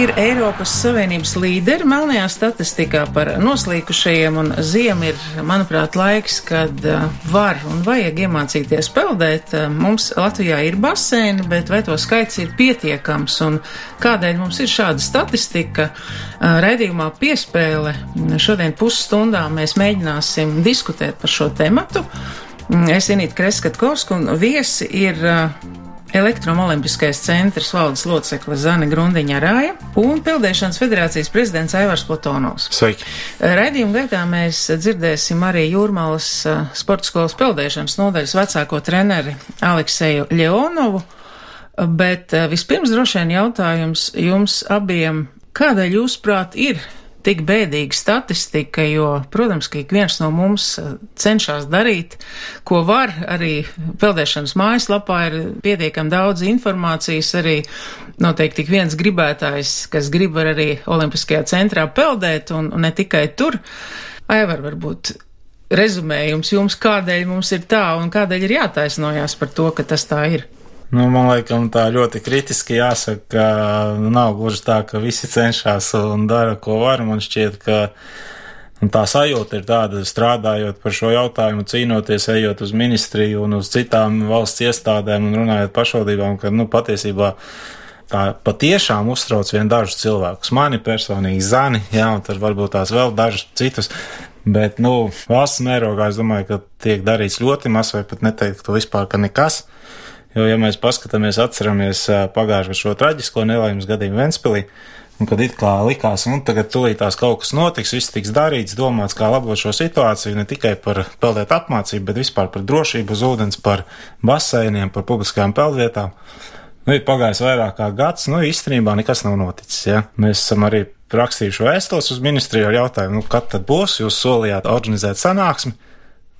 Ir Eiropas Savienības līderi melnajā statistikā par noslīkušajiem, un ziema ir, manuprāt, laiks, kad uh, var un vajag iemācīties peldēt. Uh, mums Latvijā ir baseini, bet vai to skaits ir pietiekams, un kādēļ mums ir šāda statistika? Uh, Redījumā piespēle šodien pusstundā mēs mēģināsim diskutēt par šo tematu. Es Inītu Kreskatkovsku un viesi ir Elektromolimpiskais centrs valdes locekle Zana Grundiņa Rāja un Peldēšanas federācijas prezidents Aivars Platonovs. Sveiki! Raidījuma gaitā mēs dzirdēsim arī Jūrmalas sporta skolas peldēšanas nodaļas vecāko treneri Alekseju Ļeonovu, bet vispirms droši vien jautājums jums abiem, kādēļ jūsuprāt ir tik bēdīga statistika, jo, protams, ka ik viens no mums eh, cenšas darīt, ko var. Arī peldēšanas mājaslapā ir pietiekami daudz informācijas. Arī noteikti tik viens gribētājs, kas grib arī Olimpiskajā centrā peldēt, un, un ne tikai tur. Aivar, varbūt rezumējums jums, kādēļ mums ir tā un kādēļ ir jātaisnojās par to, ka tas tā ir. Nu, man liekas, tā ļoti kritiski jāsaka, ka nav gluži tā, ka visi cenšas un dara, ko var. Man šķiet, ka un tā sajūta ir tāda, strādājot par šo jautājumu, cīnoties, ejot uz ministriju un uz citām valsts iestādēm un runājot pašvaldībām, ka, nu, patiesībā tā patiešām uztrauc vien dažus cilvēkus. Mani personīgi zani, jā, un tad varbūt tās vēl dažus citus. Bet, nu, valsts mērogā es domāju, ka tiek darīts ļoti maz, vai pat neteikt to vispār, ka nekas. Jo, ja mēs paskatāmies, atceramies pagājušo šo traģisko nelaimes gadījumu Ventspilī, un kad it kā likās, nu, tagad tulītās kaut kas notiks, viss tiks darīts, domāts, kā labot šo situāciju, ne tikai par peldēt apmācību, bet vispār par drošību uz ūdens, par baseiniem, par publiskajām peldvietām. Nu, ir pagājis vairāk kā gads, nu, īstenībā nekas nav noticis, ja. Mēs esam arī rakstījuši vēstules uz ministriju ar jautājumu, nu, kad tad būs, jūs solījāt organizēt sanāksmi,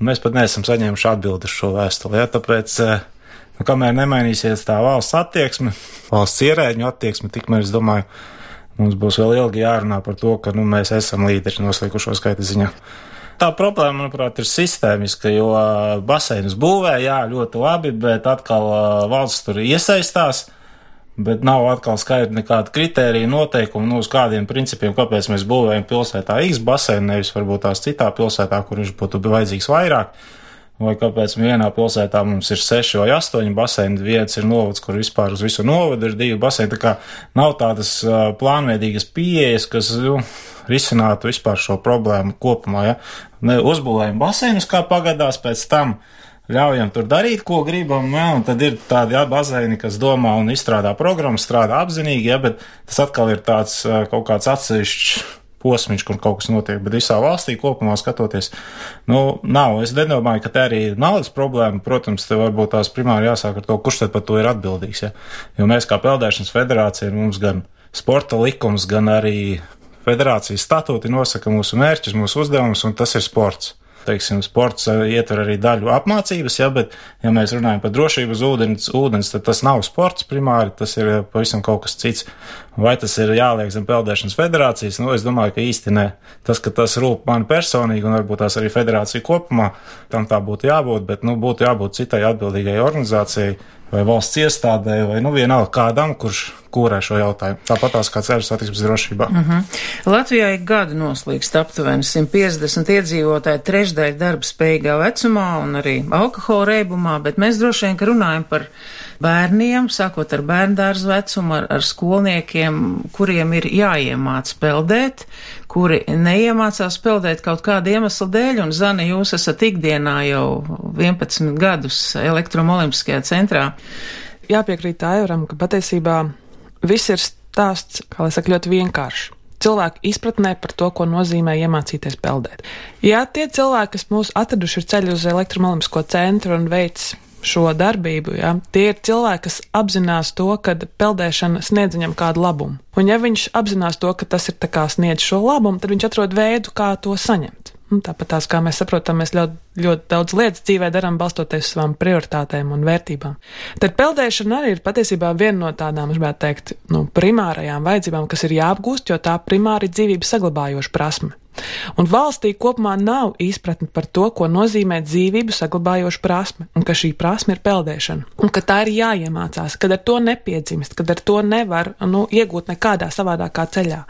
mēs pat neesam saņēmuši atbildi uz šo vēstuli, ja, tāpēc, uh, Nu, kamēr nemainīsies tā valsts attieksme, valsts ierēģņu attieksme, tikmēr es domāju, mums būs vēl ilgi jārunā par to, ka nu, mēs esam līderi noslīkušo skaita ziņā. Tā problēma, manuprāt, ir sistēmiska, jo baseinus būvē, jā, ļoti labi, bet atkal valsts tur iesaistās bet nav atkal skaidri nekāda kritērija noteikumi, nu, uz kādiem principiem, kāpēc mēs būvējam pilsētā X baseinu, nevis varbūt tās citā pilsētā, kur viņš būtu vajadzīgs vairāk vai kāpēc vienā pilsētā mums ir seši vai astoņi baseini, viens ir novads, kur vispār uz visu novadu ir divi baseini. Tā kā nav tādas uh, plānveidīgas pieejas, kas nu, risinātu vispār šo problēmu kopumā. Ja? Ne, uzbūvējam baseinus kā pagadās, pēc tam ļaujam tur darīt, ko gribam, ja? un tad ir tādi ja, baseini, kas domā un izstrādā programmu, strādā apzinīgi, ja? bet tas atkal ir tāds uh, kaut kāds atsevišķs posmiņš, kur kaut kas notiek, bet visā valstī kopumā skatoties, nu, nav. Es nedomāju, ka tā arī ir naudas problēma. Protams, te varbūt tās primāri jāsāk ar to, kurš tad par to ir atbildīgs. Ja? Jo mēs kā Peldēšanas federācija, mums gan sporta likums, gan arī federācijas statūti nosaka mūsu mērķus, mūsu uzdevumus, un tas ir sports teiksim, sports eh, ietver arī daļu apmācības, ja, bet, ja mēs runājam par drošību uz ūdens, ūdens, tad tas nav sports primāri, tas ir eh, pavisam kaut kas cits. Vai tas ir jāliek zem peldēšanas federācijas? Nu, es domāju, ka īsti nē. Tas, ka tas rūp man personīgi un varbūt tās arī federācija kopumā, tam tā būtu jābūt, bet, nu, būtu jābūt citai atbildīgai organizācijai vai valsts iestādē, vai nu vienalga kādam, kurš kūrē šo jautājumu. Tāpat tās kā ceļu satiksmes drošībā. Uh mhm. -huh. Latvijā ik gadu noslīgst aptuveni 150 iedzīvotāji trešdaļa darba spējīgā vecumā un arī alkohola reibumā, bet mēs droši vien, runājam par bērniem, sākot ar bērndārzu vecumu, ar, ar skolniekiem, kuriem ir jāiemāc peldēt, kuri neiemācās peldēt kaut kāda iemesla dēļ, un Zani, jūs esat ikdienā jau 11 gadus elektromolimpiskajā centrā. Jāpiekrīt Aivaram, ka patiesībā viss ir stāsts, kā lai saka, ļoti vienkāršs. Cilvēku izpratnē par to, ko nozīmē iemācīties peldēt. Ja tie cilvēki, kas mūs atraduši ir ceļu uz elektromobilisko centru un veids šo darbību, ja, tie ir cilvēki, kas apzinās to, ka peldēšana sniedz viņam kādu labumu. Un ja viņš apzinās to, ka tas ir tā kā sniedz šo labumu, tad viņš atrod veidu, kā to saņemt. Un tāpat tās, kā mēs saprotam, mēs ļoti, ļoti daudz lietas dzīvē darām balstoties uz savām prioritātēm un vērtībām. Tad peldēšana arī ir patiesībā viena no tādām, es gribētu teikt, nu, primārajām vajadzībām, kas ir jāapgūst, jo tā primāri ir dzīvības saglabājoša prasme. Un valstī kopumā nav izpratne par to, ko nozīmē dzīvību saglabājoša prasme, un ka šī prasme ir peldēšana, un ka tā ir jāiemācās, kad ar to nepiedzimst, kad ar to nevar nu, iegūt nekādā savādākā ceļā.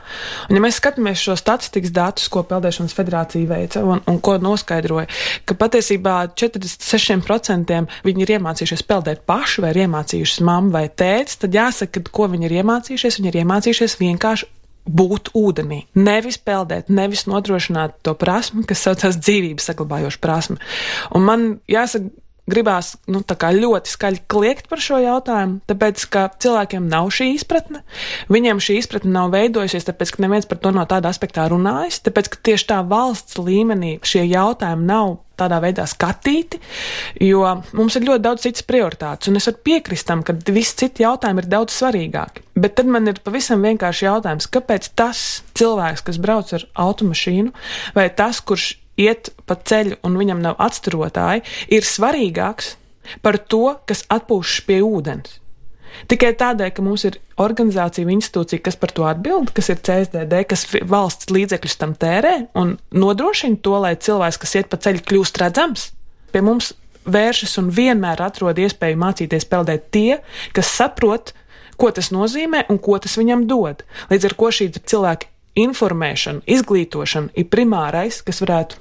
Un, ja mēs skatāmies šo statistikas datus, ko Peldēšanas federācija veica un, un ko noskaidroja, ka patiesībā 46% viņi ir iemācījušies peldēt paši vai ir iemācījušies mamma vai tēvs, tad jāsaka, ka ko viņi ir iemācījušies, viņi ir iemācījušies vienkārši būt ūdenī. Nevis peldēt, nevis nodrošināt to prasmi, kas saucās dzīvības saglabājoša prasme. Un man jāsaka, gribās nu, ļoti skaļi kliegt par šo jautājumu, tāpēc, ka cilvēkiem nav šī izpratne. Viņiem šī izpratne nav veidojusies, tāpēc, ka neviens par to no tāda aspektā runājis, tāpēc, ka tieši tā valsts līmenī šie jautājumi nav tādā veidā skatīti, jo mums ir ļoti daudz citas prioritātes, un es varu piekrist tam, ka visi citi jautājumi ir daudz svarīgāki. Bet tad man ir pavisam vienkārši jautājums, kāpēc tas cilvēks, kas brauc ar automašīnu, vai tas, kurš iet pa ceļu un viņam nav atstarotāji, ir svarīgāks par to, kas atpūšas pie ūdens. Tikai tādēļ, ka mums ir organizācija vai institūcija, kas par to atbild, kas ir CSDD, kas valsts līdzekļus tam tērē un nodrošina to, lai cilvēks, kas iet pa ceļu, kļūst redzams. Pie mums vēršas un vienmēr atrod iespēju mācīties peldēt tie, kas saprot, ko tas nozīmē un ko tas viņam dod. Līdz ar to šī cilvēka informēšana, izglītošana ir primārais, kas varētu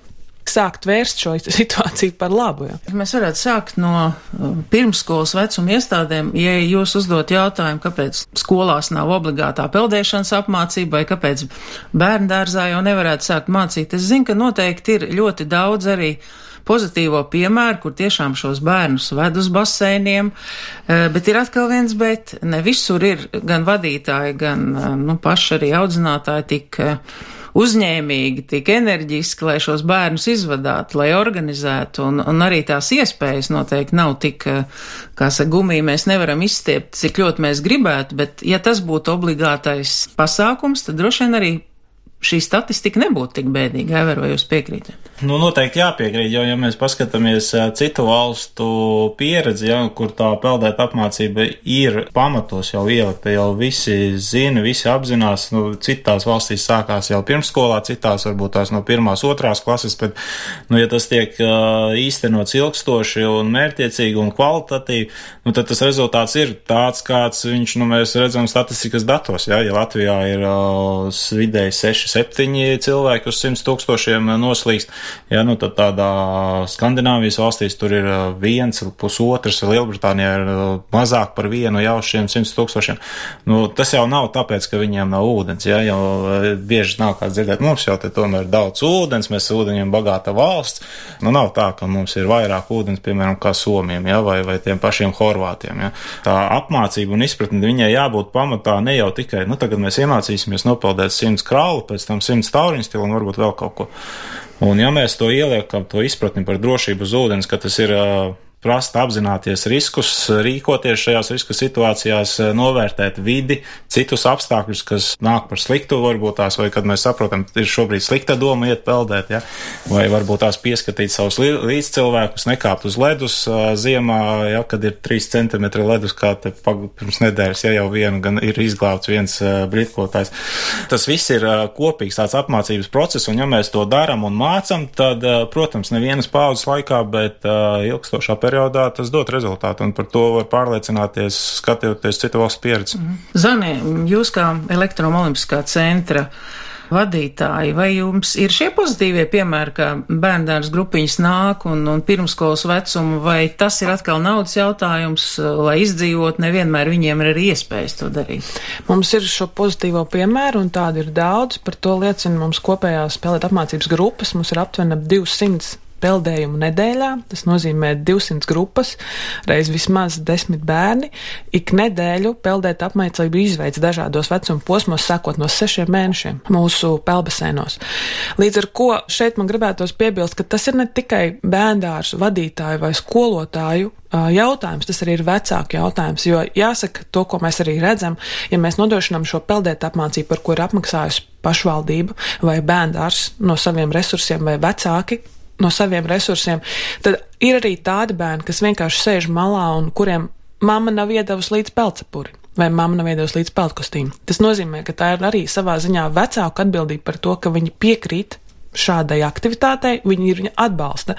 sākt vērst šo situāciju par labu. Ja? Mēs varētu sākt no uh, pirmskolas vecuma iestādēm, ja jūs uzdot jautājumu, kāpēc skolās nav obligātā peldēšanas apmācība vai kāpēc bērndārzā jau nevarētu sākt mācīt. Es zinu, ka noteikti ir ļoti daudz arī pozitīvo piemēru, kur tiešām šos bērnus ved uz baseiniem, uh, bet ir atkal viens bet. Ne visur ir gan vadītāji, gan uh, nu, paši arī audzinātāji tik uzņēmīgi, tik enerģiski, lai šos bērnus izvadātu, lai organizētu, un, un arī tās iespējas noteikti nav tik, kā saka, gumija mēs nevaram izstiept, cik ļoti mēs gribētu, bet ja tas būtu obligātais pasākums, tad droši vien arī šī statistika nebūtu tik bēdīga. Ever, vai jūs piekrītat? Nu, noteikti jāpiekrīt, jo, ja mēs paskatāmies citu valstu pieredzi, ja, kur tā peldēt apmācība ir pamatos jau ielikta, jau visi zina, visi apzinās, nu, citās valstīs sākās jau pirmskolā, citās varbūt tās no pirmās, otrās klases, bet, nu, ja tas tiek īstenots ilgstoši un mērķiecīgi un kvalitatīvi, nu, tad tas rezultāts ir tāds, kāds viņš, nu, mēs redzam statistikas datos, ja, ja Latvijā ir uh, vidēji 6-7 cilvēki uz 100 tūkstošiem noslīgst, Ja, nu, tad tādā Skandināvijas valstīs tur ir uh, viens, pusotrs, Lielbritānijā ir uh, mazāk par vienu jau šiem simts tūkstošiem. Nu, tas jau nav tāpēc, ka viņiem nav ūdens, ja, jau bieži nav kāds dzirdēt, mums jau te tomēr daudz ūdens, mēs ūdeņiem bagāta valsts. Nu, nav tā, ka mums ir vairāk ūdens, piemēram, kā Somijam, ja, vai, vai tiem pašiem Horvātiem. Ja. Tā apmācība un izpratne viņai jābūt pamatā ne jau tikai, nu, tagad mēs iemācīsimies nopeldēt simts krālu, pēc tam simts tauriņu stilu un varbūt vēl kaut ko. Un ja mēs to ieliekam, to izpratni par drošību uz ūdens, ka tas ir uh, prast apzināties riskus, rīkoties šajās riska situācijās, novērtēt vidi, citus apstākļus, kas nāk par sliktu, varbūt tās, vai kad mēs saprotam, ir šobrīd slikta doma iet peldēt, ja? vai varbūt tās pieskatīt savus līdzcilvēkus, nekāpt uz ledus ziemā, ja, kad ir 3 cm ledus, kā te pirms nedēļas, ja jau vienu gan ir izglābts viens britkotājs. Tas viss ir kopīgs tāds apmācības process, un ja mēs to daram un mācam, tad, protams, nevienas paudzes laikā, bet ilgstošā periodā periodā tas dod rezultātu, un par to var pārliecināties, skatoties citu valstu pieredzi. -hmm. Zani, jūs kā elektromolimpiskā centra vadītāji, vai jums ir šie pozitīvie piemēri, ka bērndārs grupiņas nāk un, un pirmskolas vecumu, vai tas ir atkal naudas jautājums, lai izdzīvot, nevienmēr viņiem ir arī iespējas to darīt? Mums ir šo pozitīvo piemēru, un tādu ir daudz, par to liecina mums kopējās spēlēt apmācības grupas, mums ir aptuveni 200 peldējumu nedēļā. Tas nozīmē 200 grupas, reiz vismaz 10 bērni. Ik nedēļu peldēt apmācību izveids dažādos vecuma posmos, sākot no 6 mēnešiem mūsu peldbasēnos. Līdz ar to šeit man gribētos piebilst, ka tas ir ne tikai bērndārs vadītāju vai skolotāju jautājums, tas arī ir vecāku jautājums, jo jāsaka to, ko mēs arī redzam, ja mēs nodrošinām šo peldēt apmācību, par ko ir apmaksājusi pašvaldība vai bērndārs no saviem resursiem vai vecāki, no saviem resursiem, tad ir arī tādi bērni, kas vienkārši sēž malā un kuriem mamma nav iedavusi līdz pelcepuri. Vai mamma nav iedavusi līdz peltkostīm. Tas nozīmē, ka tā ir arī savā ziņā vecāku atbildība par to, ka viņi piekrīt šādai aktivitātei, viņi ir viņa atbalsta.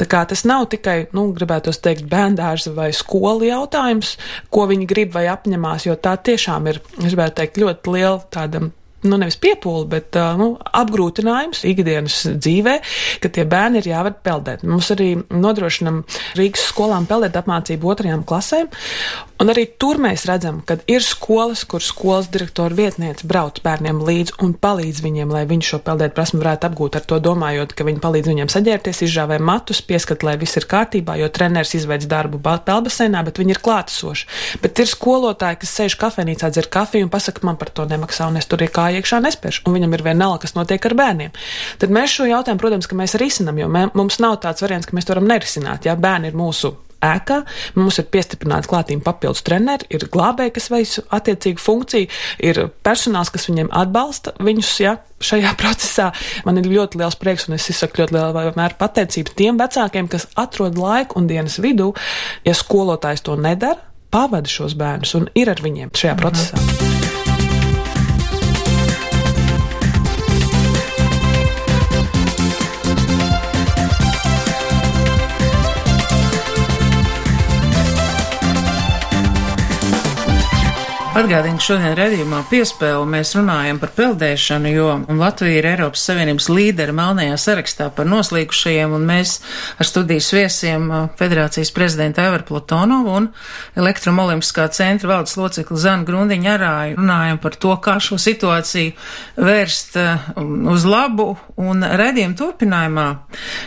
Tā kā tas nav tikai, nu, gribētos teikt, bērndārza vai skolu jautājums, ko viņi grib vai apņemās, jo tā tiešām ir, es gribētu teikt, ļoti liela tāda nu, nevis piepūli, bet nu, apgrūtinājums ikdienas dzīvē, ka tie bērni ir jāved peldēt. Mums arī nodrošinam Rīgas skolām peldēt apmācību otrajām klasēm, un arī tur mēs redzam, ka ir skolas, kur skolas direktora vietniece brauc bērniem līdzi un palīdz viņiem, lai viņi šo peldēt prasmu varētu apgūt ar to domājot, ka viņi palīdz viņiem saģērties, izžāvē matus, pieskat, lai viss ir kārtībā, jo treneris izveids darbu peldbaseinā, bet viņi ir klātesoši. Bet ir skolotāji, kas sēž kafejnīcā, dzer kafiju un pasaka, man par to nemaksā, un es tur ir kā kā iekšā nespēš, un viņam ir vienalga, kas notiek ar bērniem. Tad mēs šo jautājumu, protams, ka mēs risinām, jo mē, mums nav tāds variants, ka mēs to varam nerisināt. Ja bērni ir mūsu ēkā. Mums ir piestiprināti klātiem papildus treneri, ir glābēji, kas veic attiecīgu funkciju, ir personāls, kas viņiem atbalsta viņus ja, šajā procesā. Man ir ļoti liels prieks, un es izsaku ļoti lielu mēru pateicību tiem vecākiem, kas atrod laiku un dienas vidū, ja skolotājs to nedara, pavada šos bērnus un ir ar viņiem šajā procesā. Atgādinu, ka šodien redzījumā piespēle mēs runājam par peldēšanu, jo Latvija ir Eiropas Savienības līdera melnajā sarakstā par noslīkušajiem, un mēs ar studijas viesiem Federācijas prezidentu Evaru Platonovu un Elektromolimskā centra valdes locekli Zanu Grundiņu arāju runājam par to, kā šo situāciju vērst uz labu, un redzījuma turpinājumā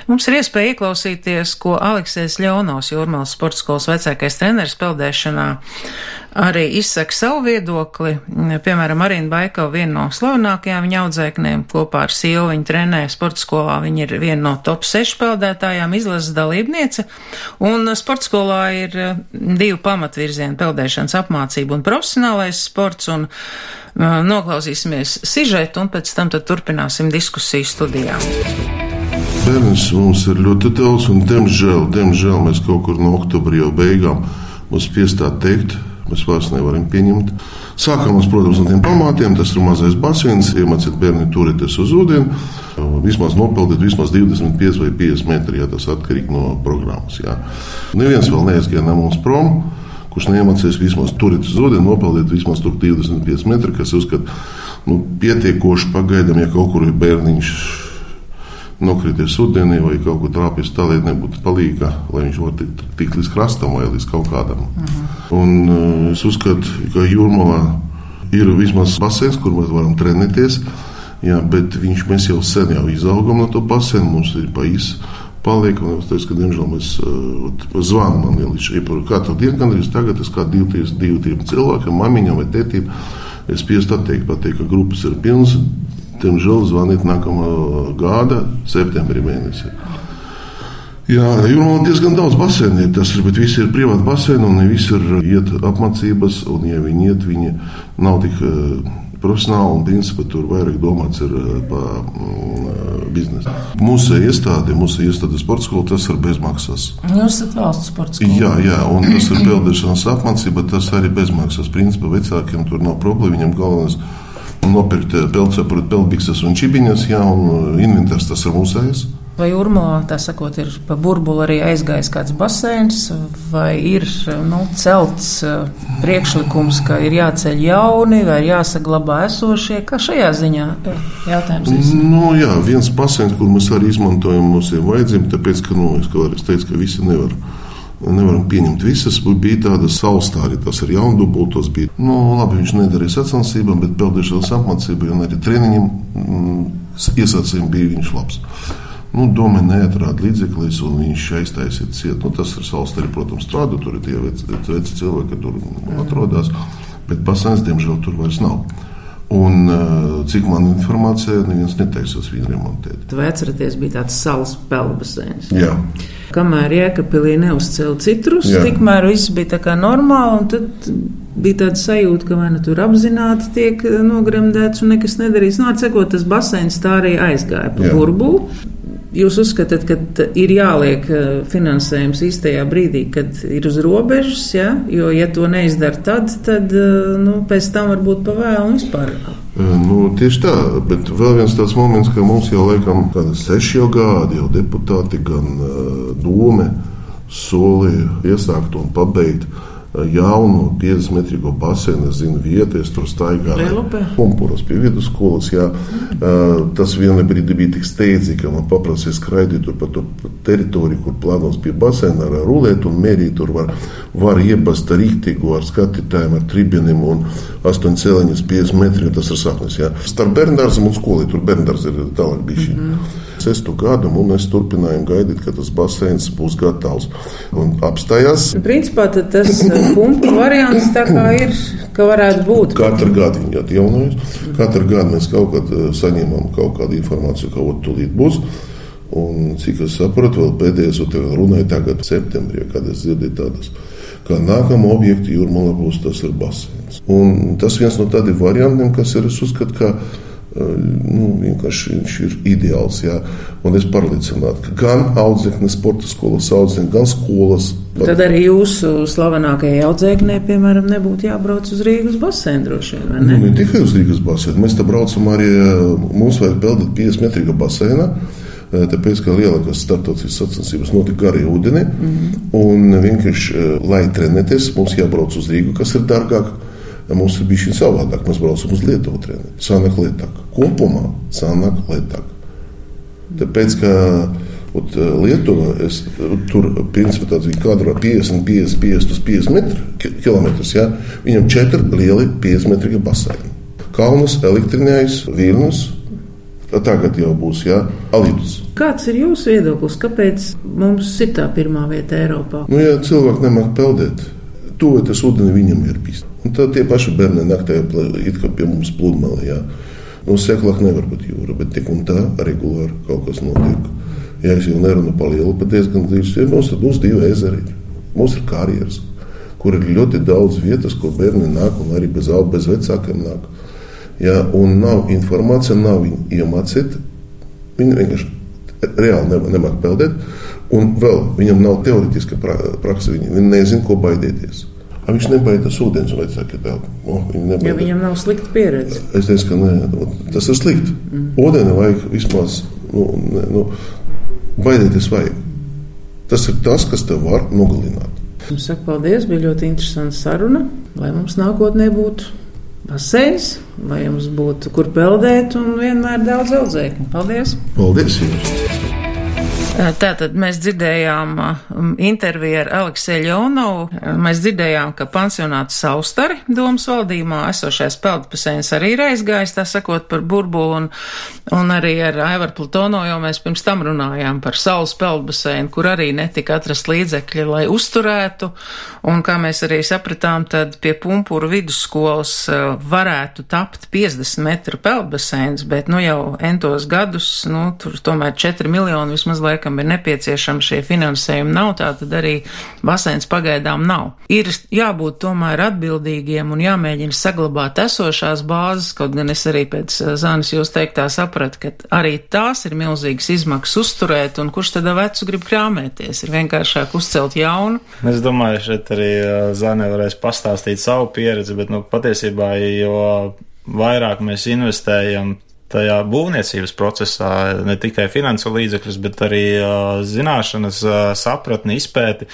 mums ir iespēja ieklausīties, ko Aleksējs Ļaunos, Jūrmāls sporta skolas vecākais treneris peldēšanā, arī izsaka savu viedokli. Piemēram, Marina Baikova, viena no slavenākajām viņa audzēknēm, kopā ar sievu viņa trenē sporta skolā. Viņa ir viena no top 6 peldētājām, izlases dalībniece. Un sporta skolā ir eh, divi pamatvirzieni - peldēšanas apmācība un profesionālais sports. Un, uh, noklausīsimies sižetu un pēc tam turpināsim diskusiju studijā. Bērns mums ir ļoti daudz, un diemžēl, diemžēl mēs kaut kur no oktobra jau beigām mums piestāt teikt, Mēs vairs nevaram pieņemt. Sākam mēs, protams, no tiem pamatiem. Tas ir mazais basins, iemācīt bērni turēties uz ūdeni. Vismaz nopelnīt vismaz 25 vai 50 metri, ja tas atkarīgi no programmas. Jā. Neviens vēl neaizgāja no mums prom kurš neiemācīs vismaz turēt ūdeni, nopelnīt vismaz 25 metru, kas uzskata, nu, pietiekoši pagaidām, ja kaut kur ir bērniņš nokrities ūdenī vai kaut kur trāpījis tā, lai nebūtu palīga, lai viņš var tikt, līdz krastam vai līdz kaut kādam. Uh mhm. -huh. Un uh, es uzskatu, ka jūrmalā ir vismaz basēns, kur mēs varam trenēties, jā, bet viņš mēs jau sen jau izaugam no to basēnu, mums ir pa īsi paliek. Es teicu, ka, diemžēl, mēs uh, zvanām man līdz šim par katru dienu, gan arī tagad es kā divi, divi, divi cilvēki, mamiņam vai tētim, es spiestu atteikt, pateikt, ka grupas ir pilnas, diemžēl zvanīt nākamā gada septembrī mēnesī. Jā, jūrmā diezgan daudz baseinu ir. Tas ir, bet visi ir privāti baseini un visi ir iet apmācības. Un, ja viņi iet, viņi nav tik uh, profesionāli un principā tur vairāk domāts ir uh, par mm, biznesu. Mūsu iestāde, mūsu iestāde sporta skola, tas ir bezmaksas. Jūs esat valsts sporta skola. Jā, jā, un tas ir peldēšanas apmācība, tas arī bezmaksas. Principā vecākiem tur nav problēma, viņam galvenais ir nopirkt pelncepuru, pelnbikses un čibiņas, jā, un inventārs tas ir mūsējs. Vai Urmā, tā sakot, ir pa burbuli arī aizgājis kāds baseins, vai ir nu, celts priekšlikums, ka ir jāceļ jauni vai jāsaglabā esošie? Kā šajā ziņā jautājums? Ir? Nu, jā, viens baseins, kur mēs arī izmantojam mūsu vajadzību, tāpēc, ka, nu, es kā arī teicu, ka visi nevar nevaram pieņemt visas. Bija tādas saustāri, tas ir jaundubultos. Bija. Nu, labi, viņš nedarīja sacensībām, bet peldēšanas apmācībai un arī treniņiem mm, iesacījumi bija viņš labs. Nu, Doma neatrada līdzekļus, un viņš aiztaisīja cietu. Nu, tas ir saustāri, protams, strādā, tur ir tie veci, veci cilvēki, tur atrodas, bet pasaules, diemžēl, tur vairs nav. Un, cik man informācija, neviens netaisās viņu remontēt. Vai atceraties, bija tāds salas pelnbaseins? Jā. Kamēr Jēkabīlī neuzcēla citrus, Jā. tikmēr viss bija tā kā normāli, un tad bija tāda sajūta, ka vai nu tur apzināti tiek nogremdēts un nekas nedarīts. Nu, atsakot, tas baseins tā arī aizgāja pa burbuli. Jūs uzskatāt, ka ir jāliek eh, finansējums īstajā brīdī, kad ir uz robežas, ja? jo, ja to neizdara tad, tad eh, nu, pēc tam var būt pavēlu vispār. Nu, tieši tā, bet vēl viens tāds moments, ka mums jau laikam kādi seši jau gadi, jau deputāti gan uh, dome solīja iesākt un pabeigt jaunu 50 metrīgo baseinu. Es zinu, vietu, es tur staigāju. Pumpuros pie vidusskolas. Jā. Tas vienā brīdī bija tik steidzīgi, ka man paprasīja skraidīt pa to teritoriju, kur plānos pie baseina ar rulēt un mērīt. Tur var, var iebast rīktīgu ar skatītājiem, ar tribīniem un 8 cēliņus 50 metri. Tas ir saknes. Jā. Starp bērndārzam un skolu tur bērndārs ir tālāk bišķi. Mm -hmm sesto gadu, un mēs turpinājām gaidīt, ka tas baseins būs gatavs. Un apstājās. Principā tas pumpu variants tā kā ir, ka varētu būt. Katru gadu viņi atjaunojas. Katru gadu mēs kaut kad uh, saņemam kaut kādu informāciju, ka tūlīt būs. Un, cik es saprotu, vēl pēdējais runāja tagad, septembrī, kad es dzirdēju tādas, ka nākamā objekta jūrmālā būs tas ir baseins. Un tas viens no tādiem variantiem, kas ir, uzskatu, ka nu, vienkārši viņš ir ideāls. Jā. Un es pārliecināts, ka gan audzēkņu sporta skolas audzēkņi, gan skolas. Tad arī jūsu slavenākajai audzēknei, piemēram, nebūtu jābrauc uz Rīgas basēnu droši vien, ne? Nu, ne tikai uz Rīgas basēnu. Mēs te braucam arī, mums vajag peldēt 50 metrīga basēnā. Tāpēc, ka lielākās starptautiskas sacensības notika garī ūdenī, mm -hmm. un vienkārši, lai trenēties, mums jābrauc uz Rīgu, kas ir dārgāk. Mums ir bijis savādāk. Mēs braucam uz Lietuvu treniņu. Sanāk lietāk. Kopumā sanāk lietāk. Tāpēc, ka ot, Lietuva, es, tur principā bija kadrā 50, 50, 50 uz 50 metru, kilometrus, ja? viņam četri lieli 50 metri baseini. Kalnus, elektrinājs, Vilnus, Tagad jau būs jā, Alīdus. Kāds ir jūsu viedoklis? Kāpēc mums ir tā pirmā vieta Eiropā? Nu, ja cilvēki nemāk peldēt, tuvu tas ūdeni viņam ir bijis. Un tad tie paši bērni naktī kā pie mums pludmalē. Nu, seklāk nevar būt jūra, bet tik un tā regulāri kaut kas notiek. Ja es jau nerunāju par lielu, pat diezgan līdz tam mums ir divi ezeri. Mums ir karjeras, kur ir ļoti daudz vietas, kur bērni nāk un arī bez bez vecākiem nāk. Ja, un nav informācija, nav viņa iemācīta. Viņa vienkārši reāli nemāk peldēt. Un vēl viņam nav teorētiska praksa. Viņi, viņi nezina, ko baidīties. A viņš nebaidās ūdens, vai tā, tā, oh, ja viņam nav slikta pieredze. Es teicu, ka nē, tas ir slikti. Mm. Ūdeni vajag vismaz, nu, ne, nu, baidīties vajag. Tas ir tas, kas tev var nogalināt. Jums saka, paldies, bija ļoti interesanta saruna. Lai mums nākotnē būtu baseins, lai jums būtu kur peldēt un vienmēr daudz audzēkņu. Paldies! Paldies jums! Tātad mēs dzirdējām interviju ar Aleksēju Ļonovu. Mēs dzirdējām, ka pansionāts Saustari domas valdījumā esošais peldbaseins arī ir aizgājis, tā sakot, par burbulu un, un arī ar Aivaru Plutono, jo mēs pirms tam runājām par saules peldbaseinu, kur arī netika atrast līdzekļi, lai uzturētu. Un kā mēs arī sapratām, tad pie Pumpuru vidusskolas varētu tapt 50 metru peldbaseins, bet nu jau entos gadus, nu tur tomēr 4 miljoni vismaz laikam kam ir nepieciešama šie finansējumi nav, tā tad arī baseins pagaidām nav. Ir jābūt tomēr atbildīgiem un jāmēģina saglabāt esošās bāzes, kaut gan es arī pēc eh, Zānis jūs teiktā sapratu, ka arī tās ir milzīgas izmaksas uzturēt, un kurš tad vecu grib krāmēties, ir vienkāršāk uzcelt jaunu. Es domāju, šeit arī eh, Zāne varēs pastāstīt savu pieredzi, bet, nu, patiesībā, jo vairāk mēs investējam tajā būvniecības procesā ne tikai finansu līdzekļus, bet arī zināšanas, sapratni, izpēti,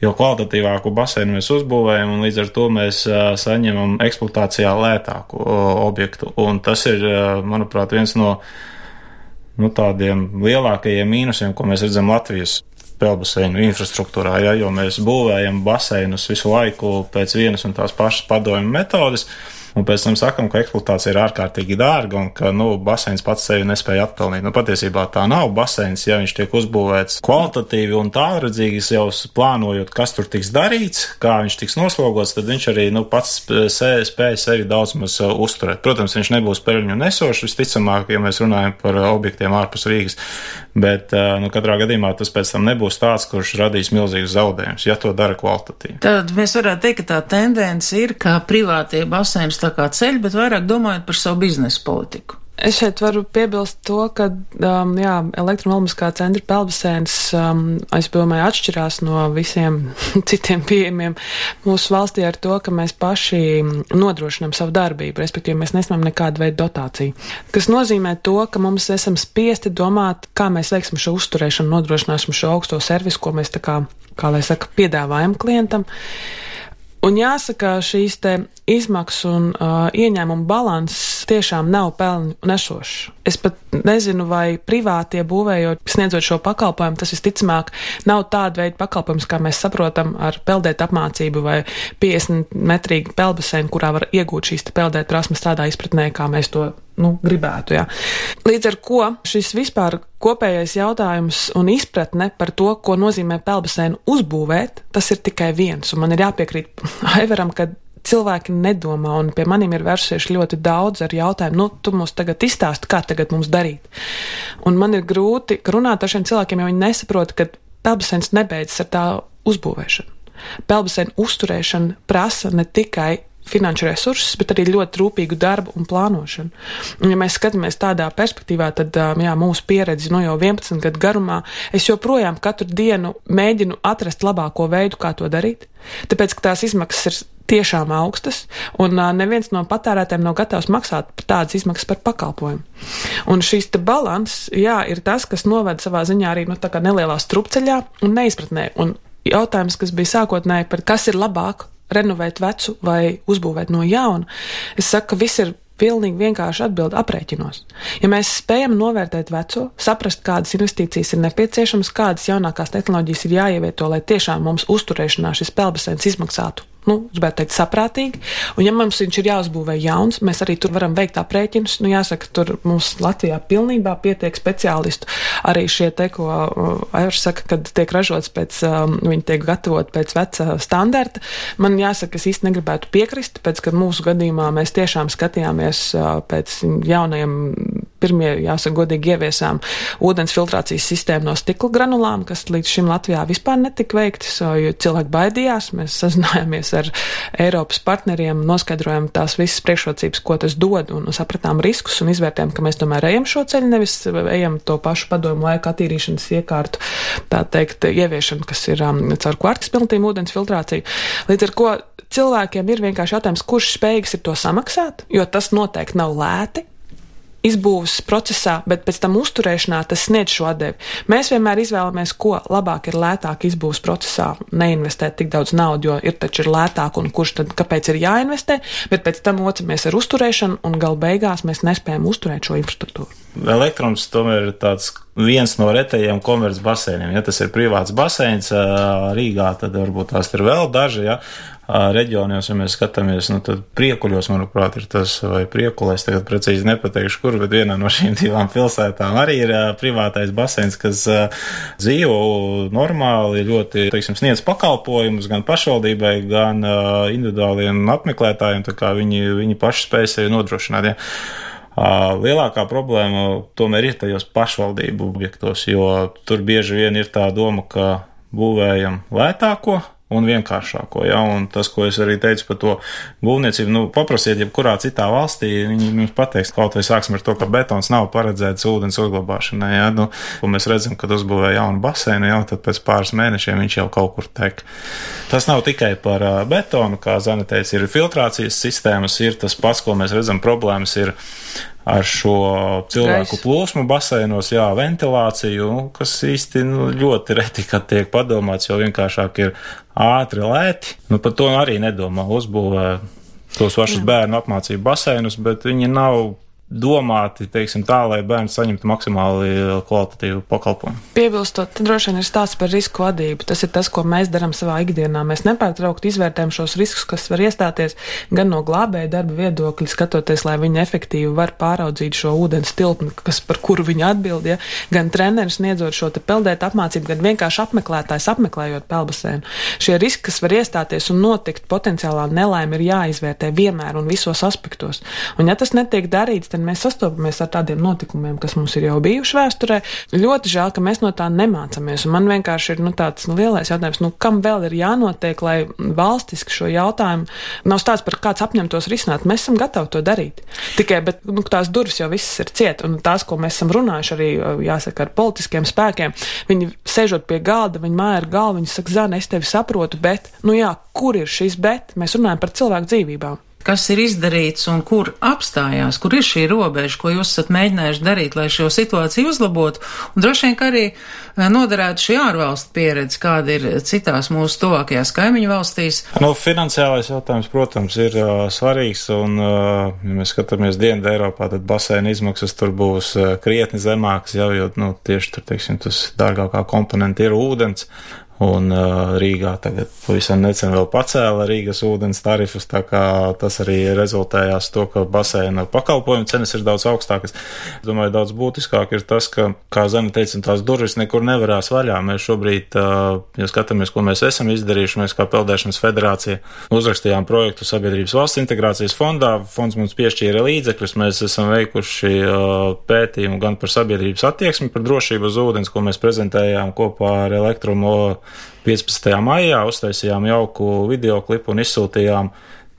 jo kvalitatīvāku baseinu mēs uzbūvējam un līdz ar to mēs saņemam eksploatācijā lētāku objektu. Un tas ir, manuprāt, viens no nu, tādiem lielākajiem mīnusiem, ko mēs redzam Latvijas peldbaseinu infrastruktūrā, ja, jo mēs būvējam baseinus visu laiku pēc vienas un tās pašas padomju metodes. Uh, un pēc tam sakam, ka eksploatācija ir ārkārtīgi dārga un ka, nu, baseins pats sevi nespēja atpelnīt. Nu, patiesībā tā nav baseins, ja viņš tiek uzbūvēts kvalitatīvi un tālredzīgi, jau plānojot, kas tur tiks darīts, kā viņš tiks noslogots, tad viņš arī, nu, pats spēja sevi daudz maz uh, uzturēt. Protams, viņš nebūs peļņu nesošs, visticamāk, ja mēs runājam par objektiem ārpus Rīgas, bet, uh, nu, katrā gadījumā tas pēc tam nebūs tāds, kurš radīs milzīgus zaudējumus, ja to dara kvalitatīvi. Tad mēs varētu teikt, ka tā tendence ir, ka privātie baseini tā kā ceļ, bet vairāk domājot par savu biznesa politiku. Es šeit varu piebilst to, ka um, jā, elektromagnētiskā centra peldbasēns um, aizpilnē atšķirās no visiem citiem pieejamiem mūsu valstī ar to, ka mēs paši nodrošinām savu darbību, respektīvi mēs nesaņemam nekādu veidu dotāciju. Tas nozīmē to, ka mums esam spiesti domāt, kā mēs veiksim šo uzturēšanu, nodrošināsim šo augsto servisu, ko mēs tā kā, kā lai saka, piedāvājam klientam. Un jāsaka, šīs izmaksu un uh, ieņēmumu balanss tiešām nav pelnu nešošs. Es pat nezinu, vai privātie būvējot, sniedzot šo pakalpojumu, tas visticamāk nav tāda veida pakalpojums, kā mēs saprotam ar peldēt apmācību vai 50 metrīgu peldbaseinu, kurā var iegūt šīs peldēt prasmes tādā izpratnē, kā mēs to nu, gribētu. Jā. Līdz ar to šis vispār kopējais jautājums un izpratne par to, ko nozīmē peldbaseinu uzbūvēt, tas ir tikai viens. Un man ir jāpiekrīt Aivaram, ka cilvēki nedomā, un pie maniem ir vērsušies ļoti daudz ar jautājumu, nu, tu mums tagad izstāsti, kā tagad mums darīt. Un man ir grūti runāt ar šiem cilvēkiem, jo viņi nesaprot, ka peldbaseins nebeidzas ar tā uzbūvēšanu. Peldbaseina uzturēšana prasa ne tikai finanšu resursus, bet arī ļoti rūpīgu darbu un plānošanu. Un, ja mēs skatāmies tādā perspektīvā, tad jā, mūsu pieredze no jau 11 gadu garumā, es joprojām katru dienu mēģinu atrast labāko veidu, kā to darīt, tāpēc, ka tās izmaksas ir tiešām augstas, un uh, neviens no patērētājiem nav gatavs maksāt tādas izmaksas par pakalpojumu. Un šīs balans, jā, ir tas, kas noved savā ziņā arī, nu, nelielā strupceļā un neizpratnē. Un jautājums, kas bija sākotnēji par kas ir labāk renovēt vecu vai uzbūvēt no jauna. Es saku, ka viss ir pilnīgi vienkārši atbild aprēķinos. Ja mēs spējam novērtēt veco, saprast, kādas investīcijas ir nepieciešamas, kādas jaunākās tehnoloģijas ir jāievieto, lai tiešām mums uzturēšanā šis pelbasēns izmaksātu nu, gribētu teikt, saprātīgi. Un, ja mums viņš ir jāuzbūvē jauns, mēs arī tur varam veikt aprēķinus. Nu, jāsaka, tur mums Latvijā pilnībā pietiek speciālistu. Arī šie te, ko uh, Aivars saka, kad tiek ražots pēc, um, viņi tiek gatavot pēc veca standarta. Man jāsaka, es īsti negribētu piekrist, pēc, kad mūsu gadījumā mēs tiešām skatījāmies uh, pēc jaunajiem pirmie, jāsaka, godīgi ieviesām ūdens filtrācijas sistēmu no stikla granulām, kas līdz šim Latvijā vispār netika veiktas, jo cilvēki baidījās. Mēs sazinājāmies ar Eiropas partneriem, noskaidrojam tās visas priekšrocības, ko tas dod, un sapratām riskus un izvērtējam, ka mēs tomēr ejam šo ceļu, nevis ejam to pašu padomu laiku attīrīšanas iekārtu, tā teikt, ieviešanu, kas ir um, caur kvarks pilntīm ūdens filtrāciju. Līdz ar ko cilvēkiem ir vienkārši jautājums, kurš spējīgs ir to samaksāt, jo tas noteikti nav lēti izbūves procesā, bet pēc tam uzturēšanā tas sniedz šo atdevi. Mēs vienmēr izvēlamies, ko labāk ir lētāk izbūves procesā, neinvestēt tik daudz naudas, jo ir taču ir lētāk un kurš tad kāpēc ir jāinvestē, bet pēc tam mocamies ar uzturēšanu un gal beigās mēs nespējam uzturēt šo infrastruktūru. Elektrons tomēr ir tāds viens no retajiem komerces baseiniem. Ja tas ir privāts baseins Rīgā, tad varbūt tās ir vēl daži. Ja reģionos, ja mēs skatāmies, nu, tad priekuļos, manuprāt, ir tas, vai priekulēs, tagad precīzi nepateikšu, kur, bet vienā no šīm divām pilsētām arī ir privātais baseins, kas dzīvo normāli, ļoti, teiksim, sniedz pakalpojumus gan pašvaldībai, gan individuāliem apmeklētājiem, tā kā viņi, viņi paši spēj sevi nodrošināt. Ja. Lielākā problēma tomēr ir tajos pašvaldību objektos, jo tur bieži vien ir tā doma, ka būvējam lētāko, un vienkāršāko. Ja? Un tas, ko es arī teicu par to būvniecību, nu, paprasiet, jebkurā citā valstī, viņi jums pateiks, kaut vai sāksim ar to, ka betons nav paredzēts ūdens uzglabāšanai. Ja? Nu, mēs redzam, kad uzbūvē jaunu baseinu, jau tad pēc pāris mēnešiem viņš jau kaut kur tek. Tas nav tikai par betonu, kā Zana teica, ir filtrācijas sistēmas, ir tas pats, ko mēs redzam, problēmas ir ar šo cilvēku Gais. plūsmu baseinos, jā, ventilāciju, kas īsti nu, ļoti reti, kad tiek padomāts, jo vienkāršāk ir ātri, lēti. Nu, par to arī nedomā uzbūvē tos pašus bērnu apmācību baseinus, bet viņi nav domāti, teiksim tā, lai bērns saņemtu maksimāli kvalitatīvu pakalpojumu. Piebilstot, droši vien ir stāsts par risku vadību. Tas ir tas, ko mēs darām savā ikdienā. Mēs nepārtraukti izvērtējam šos riskus, kas var iestāties gan no glābēja darba viedokļa, skatoties, lai viņi efektīvi var pāraudzīt šo ūdens tilpni, kas par kuru viņi atbild, ja? gan treneris sniedzot šo peldēt apmācību, gan vienkārši apmeklētājs apmeklējot pelbasēnu. Šie riski, kas var iestāties un notikt potenciālā nelaime, ir jāizvērtē vienmēr un visos aspektos. Un ja tas netiek darīts, kad mēs sastopamies ar tādiem notikumiem, kas mums ir jau bijuši vēsturē, ļoti žēl, ka mēs no tā nemācāmies. Un man vienkārši ir nu, tāds nu, lielais jautājums, nu, kam vēl ir jānotiek, lai valstiski šo jautājumu nav stāsts par kāds apņemtos risināt. Mēs esam gatavi to darīt. Tikai, bet nu, tās durvis jau visas ir ciet, un tās, ko mēs esam runājuši arī, jāsaka, ar politiskiem spēkiem, viņi sēžot pie galda, viņi māja ar galvu, viņi saka, Zana, es tevi saprotu, bet, nu jā, kur ir šis bet? Mēs runājam par cilvēku dzīvībām kas ir izdarīts un kur apstājās, kur ir šī robeža, ko jūs esat mēģinājuši darīt, lai šo situāciju uzlabotu. Un droši vien, ka arī eh, noderētu šī ārvalstu pieredze, kāda ir citās mūsu tuvākajās kaimiņu valstīs. Nu, finansiālais jautājums, protams, ir uh, svarīgs, un, uh, ja mēs skatāmies Dienvidu Eiropā, tad basēna izmaksas tur būs uh, krietni zemākas, jau, jo, nu, tieši tur, teiksim, tas dārgākā komponenta ir ūdens. Un uh, Rīgā tagad pavisam nesen vēl pacēla Rīgas ūdens tarifus, tā kā tas arī rezultējās to, ka baseina pakalpojumu cenas ir daudz augstākas. Es domāju, daudz būtiskāk ir tas, ka, kā Zana teica, tās durvis nekur nevarās vaļā. Mēs šobrīd, uh, ja skatāmies, ko mēs esam izdarījuši, mēs kā Peldēšanas federācija uzrakstījām projektu Sabiedrības valsts integrācijas fondā. Fonds mums piešķīra līdzekļus, mēs esam veikuši uh, pētījumu gan par sabiedrības attieksmi, par drošību uz ūdens, ko mēs prezentējām kopā ar elektromo 15. maijā uztaisījām jauku video klipu un izsūtījām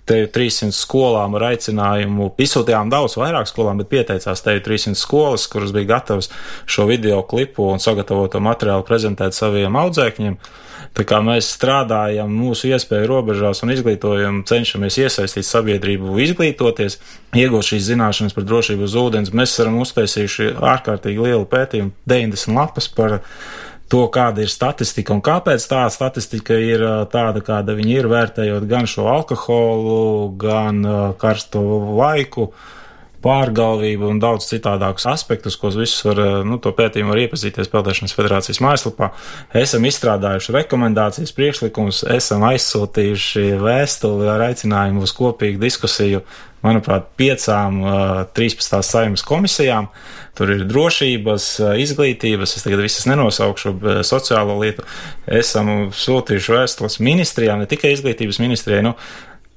te 300 skolām ar aicinājumu. Izsūtījām daudz vairāk skolām, bet pieteicās te 300 skolas, kuras bija gatavas šo video klipu un sagatavoto materiālu prezentēt saviem audzēkņiem. Tā kā mēs strādājam mūsu iespēju robežās un izglītojam, cenšamies iesaistīt sabiedrību, izglītoties, iegūt šīs zināšanas par drošību uz ūdens, mēs esam uztaisījuši ārkārtīgi lielu pētījumu, 90 lapas par to, kāda ir statistika un kāpēc tā statistika ir tāda, kāda viņa ir, vērtējot gan šo alkoholu, gan karsto laiku pārgalvību un daudz citādākus aspektus, ko visus var, nu, to pētījumu var iepazīties Peldēšanas federācijas mājaslapā. Esam izstrādājuši rekomendācijas priekšlikumus, esam aizsūtījuši vēstuli ar aicinājumu uz kopīgu diskusiju manuprāt, piecām uh, 13. saimnes komisijām. Tur ir drošības, uh, izglītības, es tagad visas nenosaukšu, sociālo lietu. Esam sūtījuši vēstules ministrijām, ne tikai izglītības ministrijai. Nu,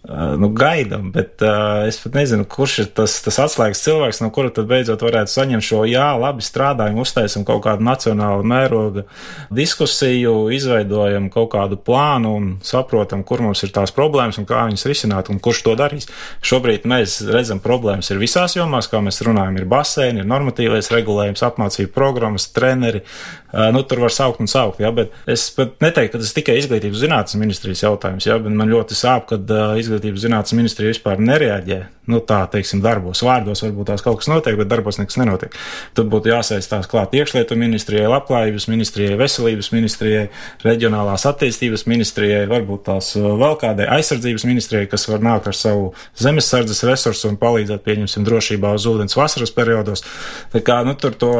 nu, gaidām, bet uh, es pat nezinu, kurš ir tas, tas atslēgas cilvēks, no kura tad beidzot varētu saņemt šo jā, labi strādājam, uztaisam kaut kādu nacionālu mēroga diskusiju, izveidojam kaut kādu plānu un saprotam, kur mums ir tās problēmas un kā viņas risināt un kurš to darīs. Šobrīd mēs redzam, problēmas ir visās jomās, kā mēs runājam, ir baseini, ir normatīvais regulējums, apmācību programmas, treneri, uh, nu, tur var saukt un saukt, jā, bet es pat neteiktu, ka tas tikai izglītības zinātnes ministrijas jautājums, jā, bet man ļoti sāp, kad uh, izglītības izglītības zinātnes ministrija vispār nereaģē. Nu, tā, teiksim, darbos, vārdos varbūt tās kaut kas notiek, bet darbos nekas nenotiek. Tad būtu jāsaistās klāt iekšlietu ministrijai, labklājības ministrijai, veselības ministrijai, reģionālās attīstības ministrijai, varbūt tās uh, vēl kādai aizsardzības ministrijai, kas var nākt ar savu zemesardzes resursu un palīdzēt, pieņemsim, drošībā uz ūdens vasaras periodos. Tā kā, nu, tur to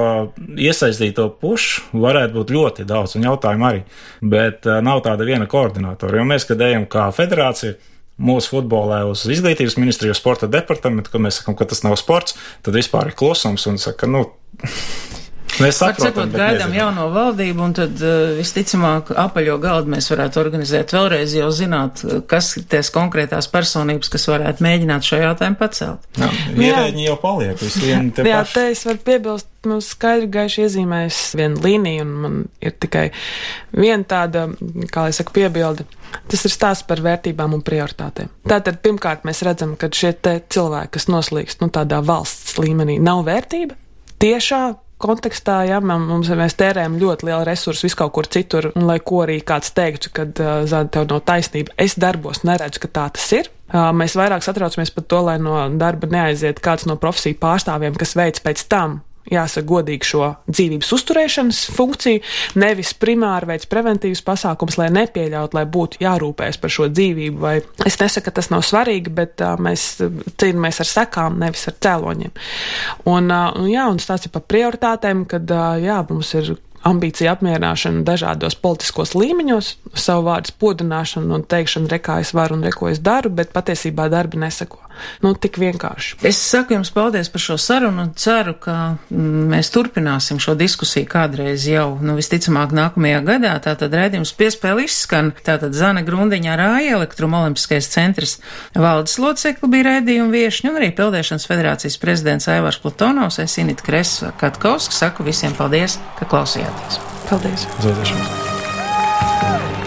iesaistīto pušu varētu būt ļoti daudz un jautājumu arī, bet uh, nav tāda viena koordinātora, jo mēs, kad ejam kā federācija, mūsu futbolā uz izglītības ministriju, sporta departamentu, kad mēs sakām, ka tas nav sports, tad vispār ir klusums un saka, nu. Mēs saprotam, gaidām jauno valdību, un tad uh, visticamāk apaļo galdu mēs varētu organizēt vēlreiz, jau zināt, kas ir tās konkrētās personības, kas varētu mēģināt šo jautājumu pacelt. Jā, ierēģi jau paliek, visvien te Jā, paši. te es varu piebilst, mums skaidri gaiši iezīmējas viena līnija, un man ir tikai viena tāda, kā lai saka, piebilde. Tas ir stāsts par vērtībām un prioritātēm. Tātad, pirmkārt, mēs redzam, ka šie cilvēki, kas noslīkst nu, tādā valsts līmenī, nav vērtība. Tiešā kontekstā, ja mums, mēs tērējam ļoti lielu resursu vis kaut kur citur, un lai ko arī kāds teiktu, ka uh, zāda tev nav taisnība, es darbos neredzu, ka tā tas ir. Mēs vairāk satraucamies par to, lai no darba neaiziet kāds no profesiju pārstāvjiem, kas veids pēc tam jāsaka godīgi šo dzīvības uzturēšanas funkciju, nevis primāri veids preventīvas pasākums, lai nepieļaut, lai būtu jārūpējas par šo dzīvību. Vai es nesaku, ka tas nav svarīgi, bet uh, mēs cīnāmies ar sekām, nevis ar cēloņiem. Un, uh, un jā, un stāsts ir par prioritātēm, kad uh, jā, mums ir ambīciju apmierināšanu dažādos politiskos līmeņos, savu vārdu spodināšanu un teikšanu, re, kā es varu un re, ko es daru, bet patiesībā darbi nesako. Nu, tik vienkārši. Es saku jums paldies par šo sarunu un ceru, ka mm, mēs turpināsim šo diskusiju kādreiz jau, nu, visticamāk, nākamajā gadā. Tātad redzījums piespēle izskan. Tātad Zana Grundiņā Rāja, Elektromolimpiskais centrs valdes locekli bija redzījuma viešņi un arī Peldēšanas federācijas prezidents Aivārs Plutonovs, es Init Kres Katkovs, saku visiem paldies, ka Couple days. Days.